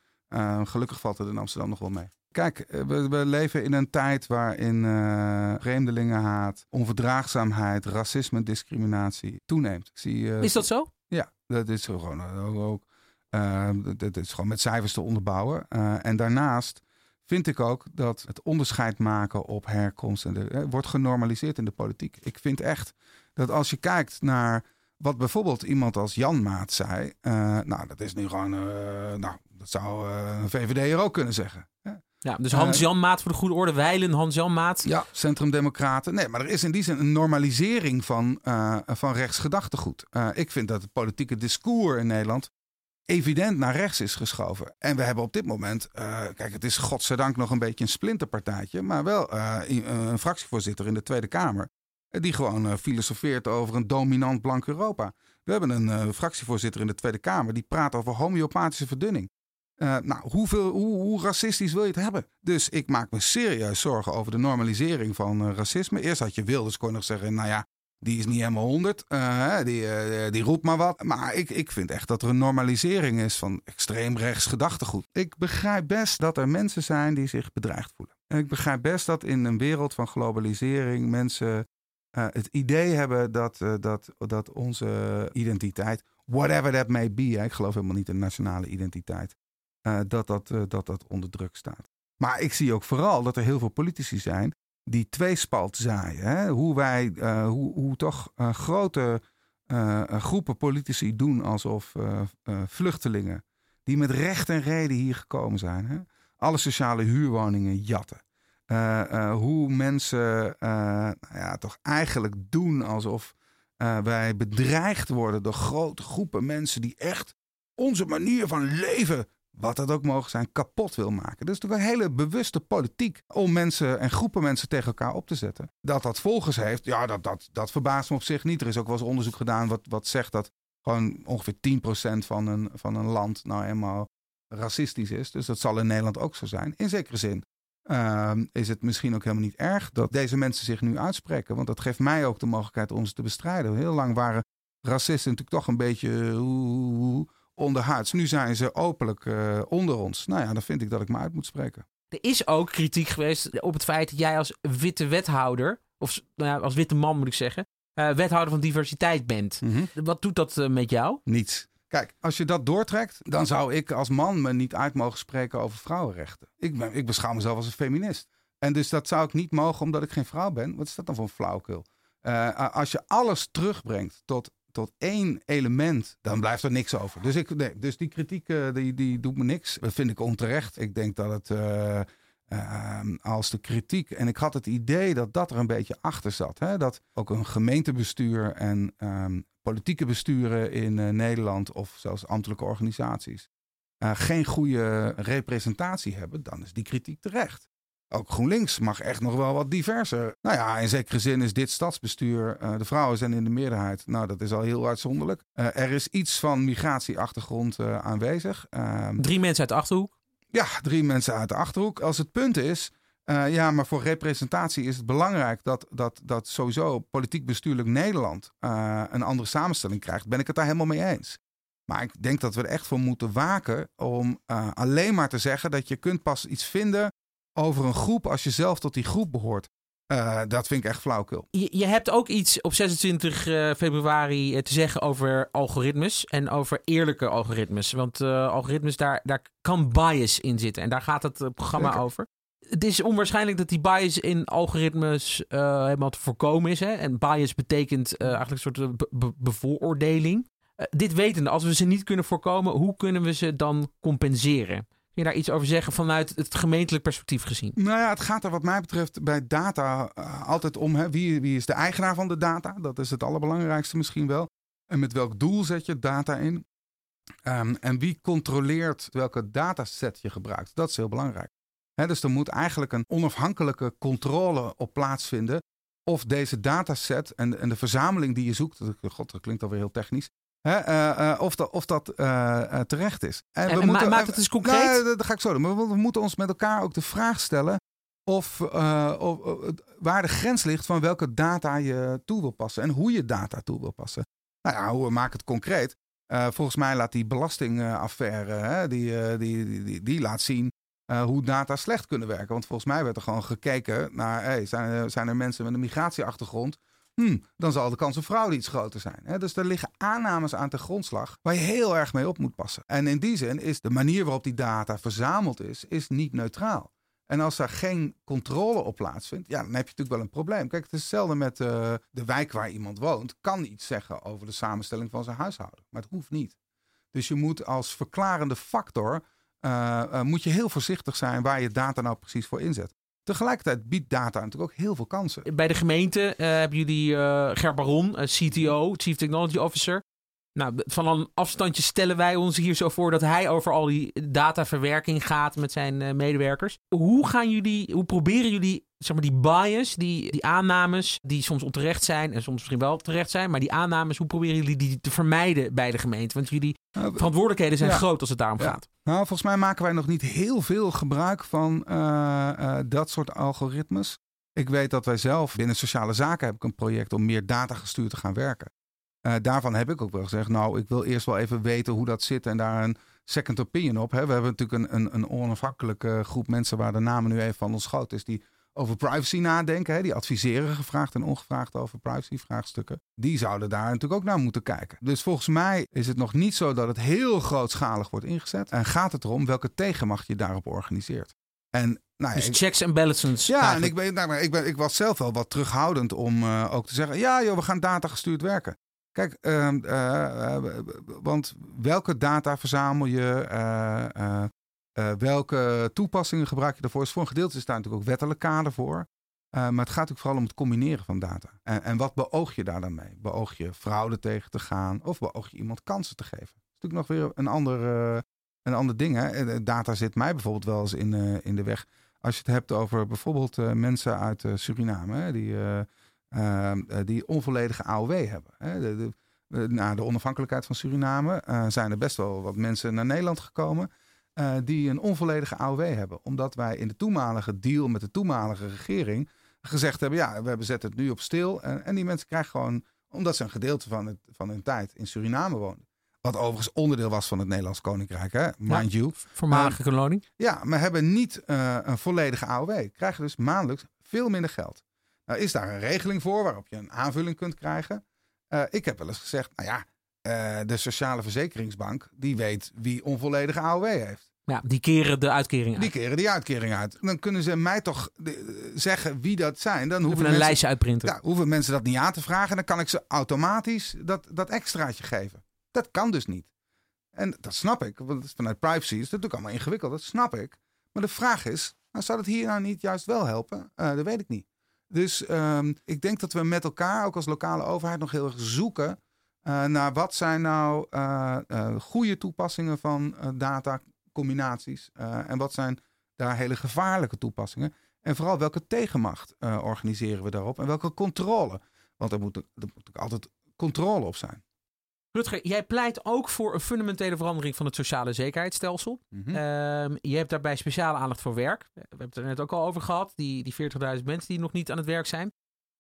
Gelukkig valt het in Amsterdam nog wel mee. Kijk, we, we leven in een tijd waarin eh, vreemdelingenhaat, onverdraagzaamheid, racisme en discriminatie toeneemt. Ik zie, Is dat zo? ja, dat is gewoon ook. eh, dat- is gewoon met cijfers te onderbouwen. En daarnaast vind ik ook dat het onderscheid maken op herkomst en de, eh, wordt genormaliseerd in de politiek. Ik vind echt dat als je kijkt naar wat bijvoorbeeld iemand als Jan Maat zei, eh, nou dat is nu gewoon, eh, nou dat zou eh, een VVD'er ook kunnen zeggen. hè? Ja, dus Hans-Jan Maat voor de goede orde. Weilen Hans-Jan Maat. Ja, centrumdemocraten. Nee, maar er is in die zin een normalisering van, van rechtsgedachtegoed. Ik vind dat het politieke discours in Nederland evident naar rechts is geschoven. En we hebben op dit moment, eh, kijk, het is godzijdank nog een beetje een splinterpartijtje, maar wel eh, i- een fractievoorzitter in de Tweede Kamer. eh, Die gewoon eh, filosofeert over een dominant blank Europa. We hebben een eh, fractievoorzitter in de Tweede Kamer die praat over homeopathische verdunning. Eh, nou, hoeveel, hoe, hoe racistisch wil je het hebben? Dus ik maak me serieus zorgen over de normalisering van eh, racisme. Eerst had je Wilders, kon nog zeggen, nou ja, die is niet helemaal honderd. eh, die, eh, die roept maar wat. Maar ik, ik vind echt dat er een normalisering is van extreem rechts gedachtegoed. Ik begrijp best dat er mensen zijn die zich bedreigd voelen. En ik begrijp best dat in een wereld van globalisering mensen eh, het idee hebben dat, dat, dat onze identiteit, whatever that may be, hè, ik geloof helemaal niet in nationale identiteit, dat, dat, dat dat onder druk staat. Maar ik zie ook vooral dat er heel veel politici zijn die tweespalt zaaien. Hè? Hoe wij, eh, hoe, hoe toch eh, grote eh, groepen politici doen alsof vluchtelingen, die met recht en reden hier gekomen zijn, hè? alle sociale huurwoningen jatten. Hoe mensen nou ja, toch eigenlijk doen alsof wij bedreigd worden door grote groepen mensen die echt onze manier van leven, wat dat ook mogen zijn, kapot wil maken. Dus toch een hele bewuste politiek om mensen en groepen mensen tegen elkaar op te zetten. Dat dat volgers heeft, ja, dat, dat, dat verbaast me op zich niet. Er is ook wel eens onderzoek gedaan wat, wat zegt dat gewoon ongeveer 10% van een, van een land nou eenmaal racistisch is. Dus dat zal in Nederland ook zo zijn. In zekere zin ehm, is het misschien ook helemaal niet erg dat deze mensen zich nu uitspreken. Want dat geeft mij ook de mogelijkheid om ze te bestrijden. Heel lang waren racisten natuurlijk toch een beetje eh, oeh, onderhuids. Nu zijn ze openlijk eh, onder ons. Nou ja, dan vind ik dat ik me uit moet spreken. Er is ook kritiek geweest op het feit dat jij als witte wethouder, of nou ja, als witte man moet ik zeggen, eh, wethouder van diversiteit bent. Wat doet dat eh, met jou? Niets. Kijk, als je dat doortrekt, dan zou ik als man me niet uit mogen spreken over vrouwenrechten. Ik, ben, ik beschouw mezelf als een feminist. En dus dat zou ik niet mogen omdat ik geen vrouw ben. Wat is dat dan voor een flauwekul? Eh, als je alles terugbrengt tot, tot één element, dan blijft er niks over. Dus, ik, nee, dus die kritiek eh, die, die doet me niks. Dat vind ik onterecht. Ik denk dat het eh, eh, als de kritiek. En ik had het idee dat dat er een beetje achter zat. Hè? Dat ook een gemeentebestuur en ehm, politieke besturen in eh, Nederland of zelfs ambtelijke organisaties geen goede representatie hebben, dan is die kritiek terecht. Ook GroenLinks mag echt nog wel wat diverser. Nou ja, in zekere zin is dit stadsbestuur, eh, de vrouwen zijn in de meerderheid. Nou, dat is al heel uitzonderlijk. Eh, er is iets van migratieachtergrond eh, aanwezig. Ehm, Drie mensen uit de achterhoek. ja, drie mensen uit de achterhoek. Als het punt is, ja, maar voor representatie is het belangrijk dat, dat, dat sowieso politiek-bestuurlijk Nederland een andere samenstelling krijgt. Ben ik het daar helemaal mee eens. Maar ik denk dat we er echt voor moeten waken om alleen maar te zeggen dat je kunt pas iets vinden over een groep als je zelf tot die groep behoort. Eh, dat vind ik echt flauwkul. Je, je hebt ook iets op 26 eh, februari eh, te zeggen over algoritmes en over eerlijke algoritmes. Want algoritmes, daar, daar kan bias in zitten. En daar gaat het programma over. het is onwaarschijnlijk dat die bias in algoritmes helemaal te voorkomen is. Hè? En bias betekent eigenlijk een soort be be bevooroordeling. Dit wetende, als we ze niet kunnen voorkomen, hoe kunnen we ze dan compenseren? Je daar iets over zeggen vanuit het gemeentelijk perspectief gezien? Nou ja, het gaat er wat mij betreft bij data altijd om. Hè? Wie, wie is de eigenaar van de data? Dat is het allerbelangrijkste misschien wel. En met welk doel zet je data in? Um, en wie controleert welke dataset je gebruikt? Dat is heel belangrijk. Dus er moet eigenlijk een onafhankelijke controle op plaatsvinden. Of deze dataset en, en de verzameling die je zoekt. God, dat klinkt alweer heel technisch. He, uh, uh, of, dat, of dat uh, terecht is. En, en we moeten, maakt het eens concreet? Nou, dat ga ik zo doen. Maar we, moeten ons met elkaar ook de vraag stellen. Of, of waar de grens ligt van welke data je toe wil passen. En hoe je data toe wil passen. Nou ja, hoe we maken het concreet. volgens mij laat die belastingaffaire, die, die, die, die, laat zien uh, hoe data slecht kunnen werken. Want volgens mij werd er gewoon gekeken naar, hey, zijn, er, zijn er mensen met een migratieachtergrond? Hmm, dan zal de kans op fraude iets groter zijn. Hè? Dus er liggen aannames aan de grondslag waar je heel erg mee op moet passen. En in die zin is de manier waarop die data verzameld is, is niet neutraal. En als daar geen controle op plaatsvindt, ja, dan heb je natuurlijk wel een probleem. Kijk, het is hetzelfde met uh, de wijk waar iemand woont. Kan iets zeggen over de samenstelling van zijn huishouden. Maar het hoeft niet. Dus je moet als verklarende factor uh, uh, moet je heel voorzichtig zijn waar je data nou precies voor inzet. Tegelijkertijd biedt data natuurlijk ook heel veel kansen. Bij de gemeente uh, hebben jullie uh, Ger Baron, CTO, Chief Technology Officer. Nou, van een afstandje stellen wij ons hier zo voor dat hij over al die dataverwerking gaat met zijn medewerkers. Hoe gaan jullie, hoe proberen jullie zeg maar, die bias, die, die aannames, die soms onterecht zijn en soms misschien wel terecht zijn, maar die aannames, hoe proberen jullie die te vermijden bij de gemeente? Want jullie nou, verantwoordelijkheden zijn ja. groot als het daarom ja. gaat. Nou, volgens mij maken wij nog niet heel veel gebruik van uh, uh, dat soort algoritmes. Ik weet dat wij zelf binnen sociale zaken heb ik een project om meer data gestuurd te gaan werken. Uh, daarvan heb ik ook wel gezegd, nou, ik wil eerst wel even weten hoe dat zit en daar een second opinion op. Hè. We hebben natuurlijk een, een, een onafhankelijke groep mensen waar de namen nu even van ons schoot is, die over privacy nadenken. Hè? Die adviseren gevraagd en ongevraagd over privacy-vraagstukken. Die zouden daar natuurlijk ook naar moeten kijken. Dus volgens mij is het nog niet zo dat het heel grootschalig wordt ingezet. En gaat het erom welke tegenmacht je daarop organiseert. En nou ja, dus checks en balances. Ja, eigenlijk. en ik, ben, nou, ik, ben, ik was zelf wel wat terughoudend om uh, ook te zeggen: ja, joh, we gaan data gestuurd werken. Kijk, uh, uh, want welke data verzamel je? Uh, welke toepassingen gebruik je daarvoor? Dus voor een gedeelte is daar natuurlijk ook wettelijk kader voor. Maar het gaat natuurlijk vooral om het combineren van data. En, en, wat beoog je daar dan mee? Beoog je fraude tegen te gaan of beoog je iemand kansen te geven? Dat is natuurlijk nog weer een ander, een ander ding. Hè? Data zit mij bijvoorbeeld wel eens in, in de weg. Als je het hebt over bijvoorbeeld mensen uit Suriname die, die onvolledige AOW hebben. Hè? De, de, na de onafhankelijkheid van Suriname zijn er best wel wat mensen naar Nederland gekomen. Uh, die een onvolledige AOW hebben. Omdat wij in de toenmalige deal met de toenmalige regering gezegd hebben: ja, we zetten het nu op stil. En, en die mensen krijgen gewoon, omdat ze een gedeelte van, het, van hun tijd in Suriname woonden. Wat overigens onderdeel was van het Nederlands Koninkrijk, hè? mind ja, you. Voormalige uh, kolonie. Ja, maar hebben niet een volledige AOW. Krijgen dus maandelijks veel minder geld. Nou, is daar een regeling voor waarop je een aanvulling kunt krijgen? Uh, ik heb wel eens gezegd, nou ja, uh, de Sociale Verzekeringsbank, die weet wie onvolledige AOW heeft. Ja, die keren de uitkering uit. Die keren die uitkering uit. Dan kunnen ze mij toch zeggen wie dat zijn. Dan hoeven een mensen, lijstje uitprinten. Ja, hoeven mensen dat niet aan te vragen. Dan kan ik ze automatisch dat, dat extraatje geven. Dat kan dus niet. En dat snap ik. Want vanuit privacy is dat natuurlijk allemaal ingewikkeld. Dat snap ik. Maar de vraag is, nou, zou het hier nou niet juist wel helpen? Uh, dat weet ik niet. Dus um, ik denk dat we met elkaar, ook als lokale overheid, nog heel erg zoeken uh, naar wat zijn nou uh, goede toepassingen van datacombinaties en wat zijn daar hele gevaarlijke toepassingen. En vooral welke tegenmacht organiseren we daarop en welke controle. Want er moet, er moet altijd controle op zijn. Rutger, jij pleit ook voor een fundamentele verandering van het sociale zekerheidsstelsel. Mm -hmm. um, je hebt daarbij speciale aandacht voor werk. We hebben het er net ook al over gehad. Die, die 40.000 mensen die nog niet aan het werk zijn.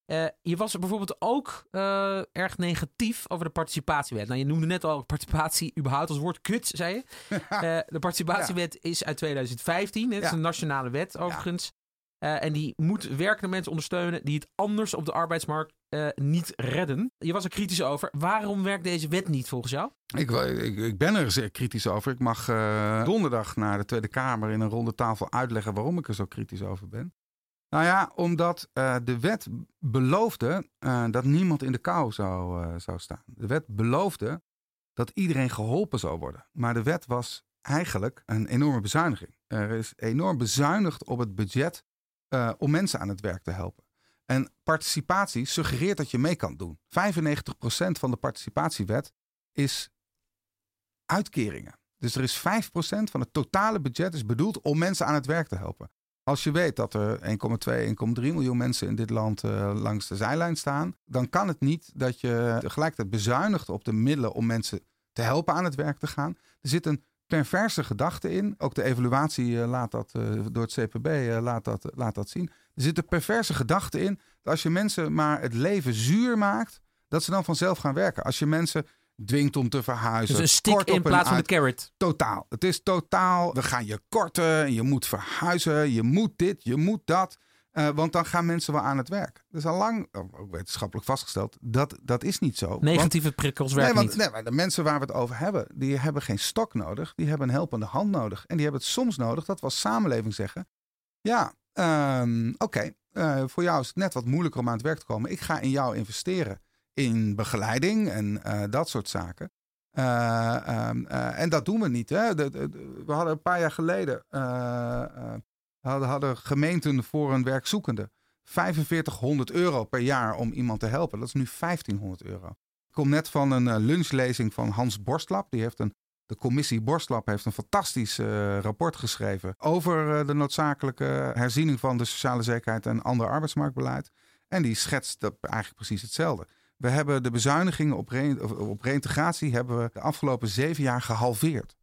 Uh, je was bijvoorbeeld ook uh, erg negatief over de participatiewet. Nou, je noemde net al participatie überhaupt als woord kut, zei je. uh, de participatiewet ja. is uit 2015. Het ja. is een nationale wet overigens. Eh, en die moet werkende mensen ondersteunen die het anders op de arbeidsmarkt eh, niet redden. Je was er kritisch over. Waarom werkt deze wet niet volgens jou? Ik, ik, ik ben er zeer kritisch over. Ik mag uh, donderdag naar de Tweede Kamer in een ronde tafel uitleggen waarom ik er zo kritisch over ben. Nou ja, omdat de wet beloofde dat niemand in de kou zou, zou staan. De wet beloofde dat iedereen geholpen zou worden. Maar de wet was eigenlijk een enorme bezuiniging. Er is enorm bezuinigd op het budget uh, om mensen aan het werk te helpen. En participatie suggereert dat je mee kan doen. 95% van de participatiewet is uitkeringen. Dus er is 5% van het totale budget is bedoeld om mensen aan het werk te helpen. Als je weet dat er 1,2, 1,3 miljoen mensen in dit land uh, langs de zijlijn staan, dan kan het niet dat je tegelijkertijd bezuinigt op de middelen om mensen te helpen aan het werk te gaan. Er zit een perverse gedachte in. Ook de evaluatie uh, laat dat uh, door het CPB uh, laat, dat, laat dat zien. Er zit een perverse gedachte in dat als je mensen maar het leven zuur maakt, dat ze dan vanzelf gaan werken. Als je mensen dwingt om te verhuizen. Dus een stick in plaats van de carrot. Totaal. Het is totaal. We gaan je korten. Je moet verhuizen. Je moet dit. Je moet dat. Uh, want dan gaan mensen wel aan het werk. Dat is al lang, ook wetenschappelijk vastgesteld, dat, dat is niet zo. Negatieve want, prikkels werken nee, niet. Nee, maar de mensen waar we het over hebben, die hebben geen stok nodig. Die hebben een helpende hand nodig. En die hebben het soms nodig, dat we als samenleving zeggen. Ja, um, oké, okay, uh, voor jou is het net wat moeilijker om aan het werk te komen. Ik ga in jou investeren in begeleiding en uh, dat soort zaken. Um, en dat doen we niet. Hè? De, de, de, we hadden een paar jaar geleden hadden, hadden gemeenten voor een werkzoekende 4500 euro per jaar om iemand te helpen. Dat is nu 1500 euro. Ik kom net van een uh, lunchlezing van Hans Borstlap. Die heeft een, de commissie Borstlap heeft een fantastisch uh, rapport geschreven over uh, de noodzakelijke herziening van de sociale zekerheid en ander arbeidsmarktbeleid. En die schetst eigenlijk precies hetzelfde. We hebben de bezuinigingen op, re op reintegratie hebben we de afgelopen zeven jaar gehalveerd.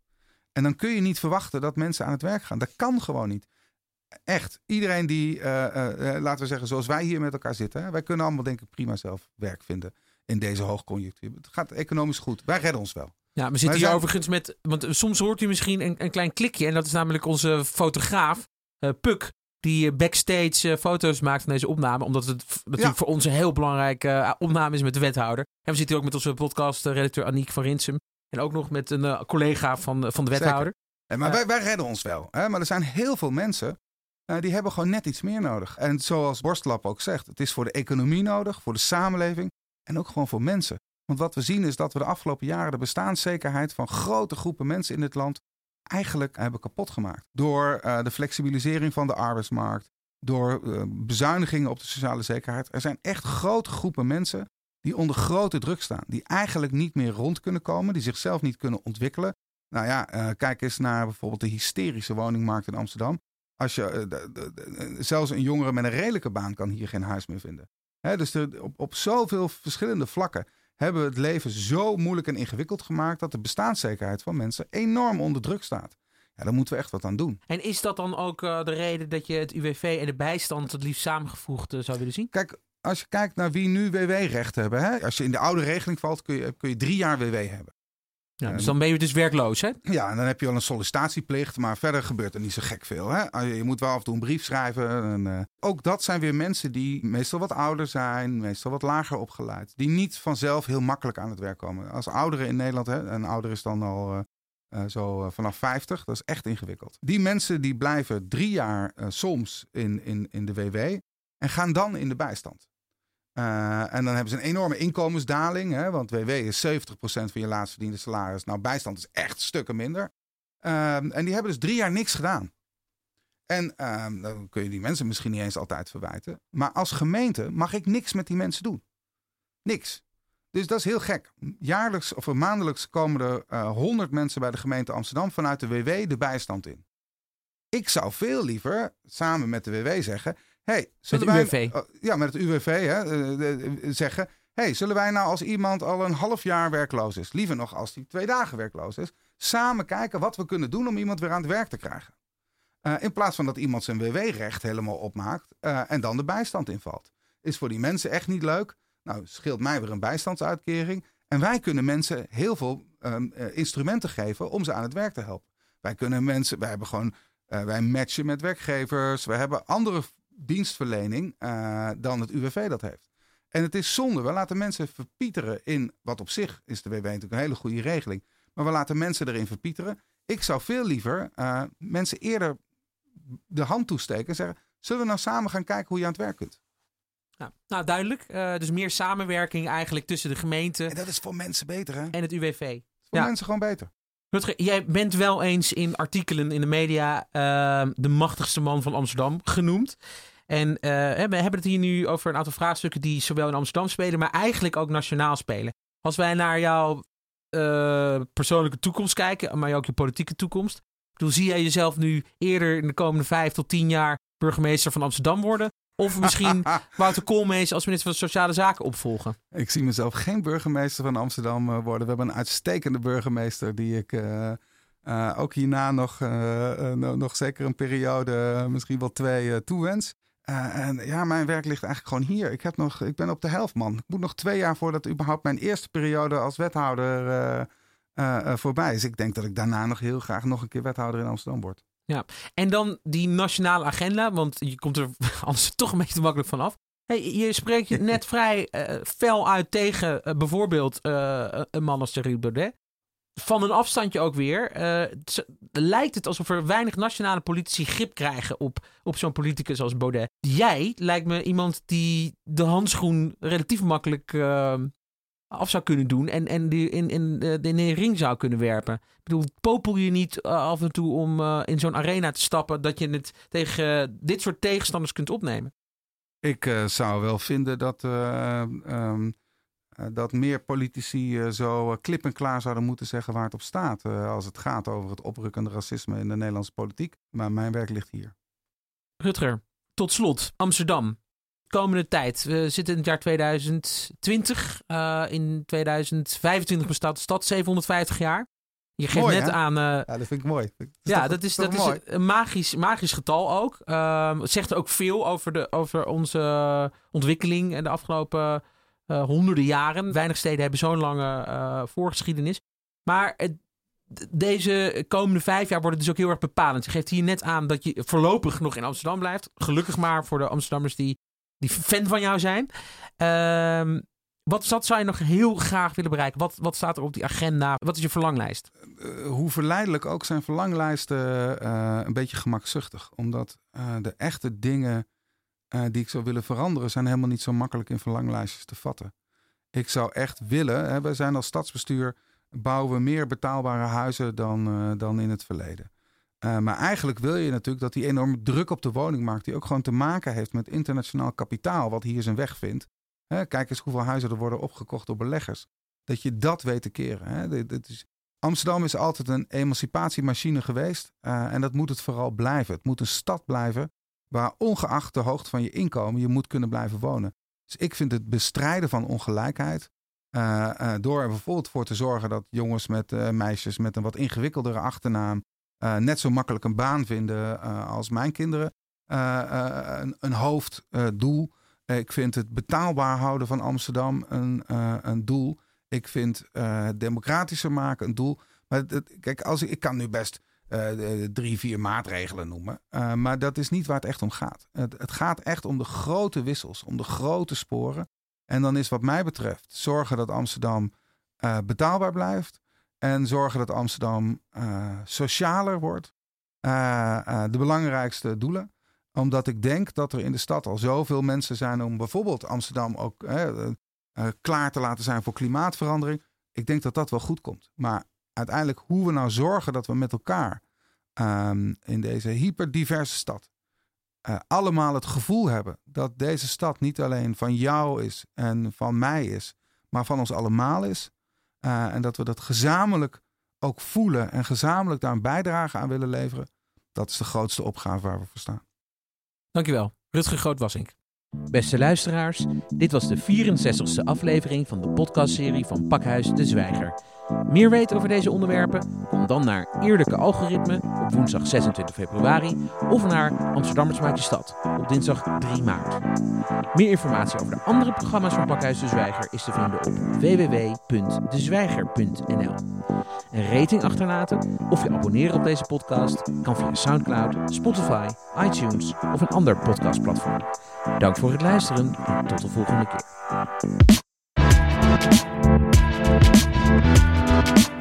En dan kun je niet verwachten dat mensen aan het werk gaan. Dat kan gewoon niet echt, iedereen die, uh, uh, laten we zeggen, zoals wij hier met elkaar zitten. Hè, wij kunnen allemaal, denk ik, prima zelf werk vinden in deze hoogconjunctuur. Het gaat economisch goed. Wij redden ons wel. Ja, we zitten hier zijn... overigens met, want soms hoort u misschien een, een, klein klikje. En dat is namelijk onze fotograaf, uh, Puk. Die backstage foto's maakt van deze opname. Omdat het natuurlijk ja. voor ons een heel belangrijke opname is met de wethouder. En we zitten hier ook met onze podcast-redacteur Aniek van Rinsum. En ook nog met een collega van, van de wethouder. Maar wij, wij redden ons wel. Hè? Maar er zijn heel veel mensen uh, die hebben gewoon net iets meer nodig. En zoals Borstlap ook zegt, het is voor de economie nodig, voor de samenleving en ook gewoon voor mensen. Want wat we zien is dat we de afgelopen jaren de bestaanszekerheid van grote groepen mensen in dit land eigenlijk hebben kapot gemaakt. Door uh, de flexibilisering van de arbeidsmarkt, door bezuinigingen op de sociale zekerheid. Er zijn echt grote groepen mensen die onder grote druk staan, die eigenlijk niet meer rond kunnen komen, die zichzelf niet kunnen ontwikkelen. Nou ja, kijk eens naar bijvoorbeeld de hysterische woningmarkt in Amsterdam. Als je, uh, zelfs een jongere met een redelijke baan kan hier geen huis meer vinden. Dus op, op zoveel verschillende vlakken hebben we het leven zo moeilijk en ingewikkeld gemaakt dat de bestaanszekerheid van mensen enorm onder druk staat. Ja, daar moeten we echt wat aan doen. En is dat dan ook uh, de reden dat je het UWV en de bijstand het liefst samengevoegd uh, zou willen zien? Kijk, als je kijkt naar wie nu WW-recht hebben. Hè? Als je in de oude regeling valt, kun je, kun je drie jaar WW hebben. Ja, dus dan ben je dus werkloos, hè? Ja, en dan heb je wel een sollicitatieplicht, maar verder gebeurt er niet zo gek veel. Hè? Je moet wel af en toe een brief schrijven. En, uh, ook dat zijn weer mensen die meestal wat ouder zijn, meestal wat lager opgeleid. Die niet vanzelf heel makkelijk aan het werk komen. Als ouderen in Nederland, hè, een ouder is dan al uh, uh, zo vanaf 50, dat is echt ingewikkeld. Die mensen die blijven drie jaar soms in, in, in de WW en gaan dan in de bijstand. Uh, en dan hebben ze een enorme inkomensdaling. Hè, want WW is 70% van je laatst verdiende salaris. Nou, bijstand is echt stukken minder. Uh, en die hebben dus drie jaar niks gedaan. En uh, dan kun je die mensen misschien niet eens altijd verwijten. Maar als gemeente mag ik niks met die mensen doen. Niks. Dus dat is heel gek. Jaarlijks of maandelijks komen er 100 mensen bij de gemeente Amsterdam vanuit de WW de bijstand in. Ik zou veel liever samen met de WW zeggen: hey, zullen met wij, UWV. ja, met het UWV hè, zeggen. hey, zullen wij nou als iemand al een half jaar werkloos is, liever nog als die twee dagen werkloos is, samen kijken wat we kunnen doen om iemand weer aan het werk te krijgen. Uh, in plaats van dat iemand zijn WW-recht helemaal opmaakt uh, en dan de bijstand invalt. Is voor die mensen echt niet leuk. Nou, scheelt mij weer een bijstandsuitkering. En wij kunnen mensen heel veel um, uh, instrumenten geven om ze aan het werk te helpen. Wij kunnen mensen, wij hebben gewoon, wij matchen met werkgevers. We hebben andere dienstverlening uh, dan het UWV dat heeft. En het is zonde. We laten mensen verpieteren in, wat op zich is de WW natuurlijk een hele goede regeling. Maar we laten mensen erin verpieteren. Ik zou veel liever uh, mensen eerder de hand toesteken en zeggen: Zullen we nou samen gaan kijken hoe je aan het werk kunt? Nou, nou duidelijk. Uh, dus meer samenwerking eigenlijk tussen de gemeente. En dat is voor mensen beter, hè? En het UWV. Voor ja. mensen gewoon beter. Rutger, jij bent wel eens in artikelen in de media uh, de machtigste man van Amsterdam genoemd. En uh, we hebben het hier nu over een aantal vraagstukken die zowel in Amsterdam spelen, maar eigenlijk ook nationaal spelen. Als wij naar jouw uh, persoonlijke toekomst kijken, maar ook je politieke toekomst. Hoe zie jij jezelf nu eerder in de komende vijf tot tien jaar burgemeester van Amsterdam worden? Of misschien Wouter Koolmees als minister van Sociale Zaken opvolgen? Ik zie mezelf geen burgemeester van Amsterdam eh, worden. We hebben een uitstekende burgemeester die ik uh, uh, ook hierna nog, nog zeker een periode, misschien wel twee, toewens. en ja, mijn werk ligt eigenlijk gewoon hier. Ik, heb nog, ik ben op de helft, man. Ik moet nog twee jaar voordat überhaupt mijn eerste periode als wethouder voorbij is. Ik denk dat ik daarna nog heel graag nog een keer wethouder in Amsterdam word. Ja, en dan die nationale agenda, want je komt er anders toch een beetje te makkelijk van af. Hey, je spreekt je net vrij uh, fel uit tegen uh, bijvoorbeeld uh, een man als Thierry Baudet. Van een afstandje ook weer. lijkt het alsof er weinig nationale politici grip krijgen op, op zo'n politicus als Baudet. Jij lijkt me iemand die de handschoen relatief makkelijk af zou kunnen doen en, en die in, in, in de ring zou kunnen werpen. Ik bedoel, popel je niet uh, af en toe om uh, in zo'n arena te stappen dat je het tegen dit soort tegenstanders kunt opnemen? Ik zou wel vinden dat, um, dat meer politici zo klip en klaar zouden moeten zeggen waar het op staat. als het gaat over het oprukkende racisme in de Nederlandse politiek. Maar mijn werk ligt hier. Rutger, tot slot, Amsterdam komende tijd. We zitten in het jaar 2020. Uh, in 2025 bestaat de stad 750 jaar. Je geeft net aan. Uh, ja, dat vind ik mooi. Dat ja, dat is, dat is een magisch, magisch getal ook. Uh, het zegt ook veel over, de, over onze ontwikkeling in de afgelopen honderden jaren. Weinig steden hebben zo'n lange voorgeschiedenis. Maar het, deze komende vijf jaar worden dus ook heel erg bepalend. Je geeft hier net aan dat je voorlopig nog in Amsterdam blijft. Gelukkig maar voor de Amsterdammers die die fan van jou zijn. Uh, wat, zou je nog heel graag willen bereiken? Wat, wat staat er op die agenda? Wat is je verlanglijst? Uh, hoe verleidelijk ook zijn verlanglijsten uh, een beetje gemakzuchtig. Omdat uh, de echte dingen die ik zou willen veranderen... zijn helemaal niet zo makkelijk in verlanglijstjes te vatten. Ik zou echt willen... Hè, wij zijn als stadsbestuur... bouwen we meer betaalbare huizen dan, dan in het verleden. Uh, maar eigenlijk wil je natuurlijk dat die enorme druk op de woningmarkt, die ook gewoon te maken heeft met internationaal kapitaal, wat hier zijn weg vindt. Hè, kijk eens hoeveel huizen er worden opgekocht door beleggers. Dat je dat weet te keren. Hè. Dit, is, Amsterdam is altijd een emancipatiemachine geweest. Uh, en dat moet het vooral blijven. Het moet een stad blijven waar ongeacht de hoogte van je inkomen je moet kunnen blijven wonen. Dus ik vind het bestrijden van ongelijkheid. Uh, door er bijvoorbeeld voor te zorgen dat jongens met meisjes met een wat ingewikkeldere achternaam uh, net zo makkelijk een baan vinden uh, als mijn kinderen. Uh, een, een, hoofddoel. ik vind het betaalbaar houden van Amsterdam een, een doel. Ik vind het democratischer maken een doel. Maar het, kijk, als ik, ik kan nu best drie, vier maatregelen noemen. maar dat is niet waar het echt om gaat. Het, het gaat echt om de grote wissels, om de grote sporen. En dan is wat mij betreft zorgen dat Amsterdam betaalbaar blijft. En zorgen dat Amsterdam uh, socialer wordt. Uh, uh, de belangrijkste doelen. Omdat ik denk dat er in de stad al zoveel mensen zijn om bijvoorbeeld Amsterdam ook klaar te laten zijn voor klimaatverandering. Ik denk dat dat wel goed komt. Maar uiteindelijk hoe we nou zorgen dat we met elkaar um, in deze hyperdiverse stad allemaal het gevoel hebben dat deze stad niet alleen van jou is en van mij is, maar van ons allemaal is. Uh, en dat we dat gezamenlijk ook voelen en gezamenlijk daar een bijdrage aan willen leveren. Dat is de grootste opgave waar we voor staan. Dankjewel, Rutger Grootwassink. Beste luisteraars, dit was de 64ste aflevering van de podcastserie van Pakhuis de Zwijger. Meer weten over deze onderwerpen? Kom dan naar Eerlijke Algoritme op woensdag 26 februari of naar Amsterdammers maakt stad op dinsdag 3 maart. Meer informatie over de andere programma's van Pakhuis de Zwijger is te vinden op www.dezwijger.nl. Een rating achterlaten of je abonneren op deze podcast kan via SoundCloud, Spotify, iTunes of een ander podcastplatform. Dank voor het luisteren en tot de volgende keer. Thank you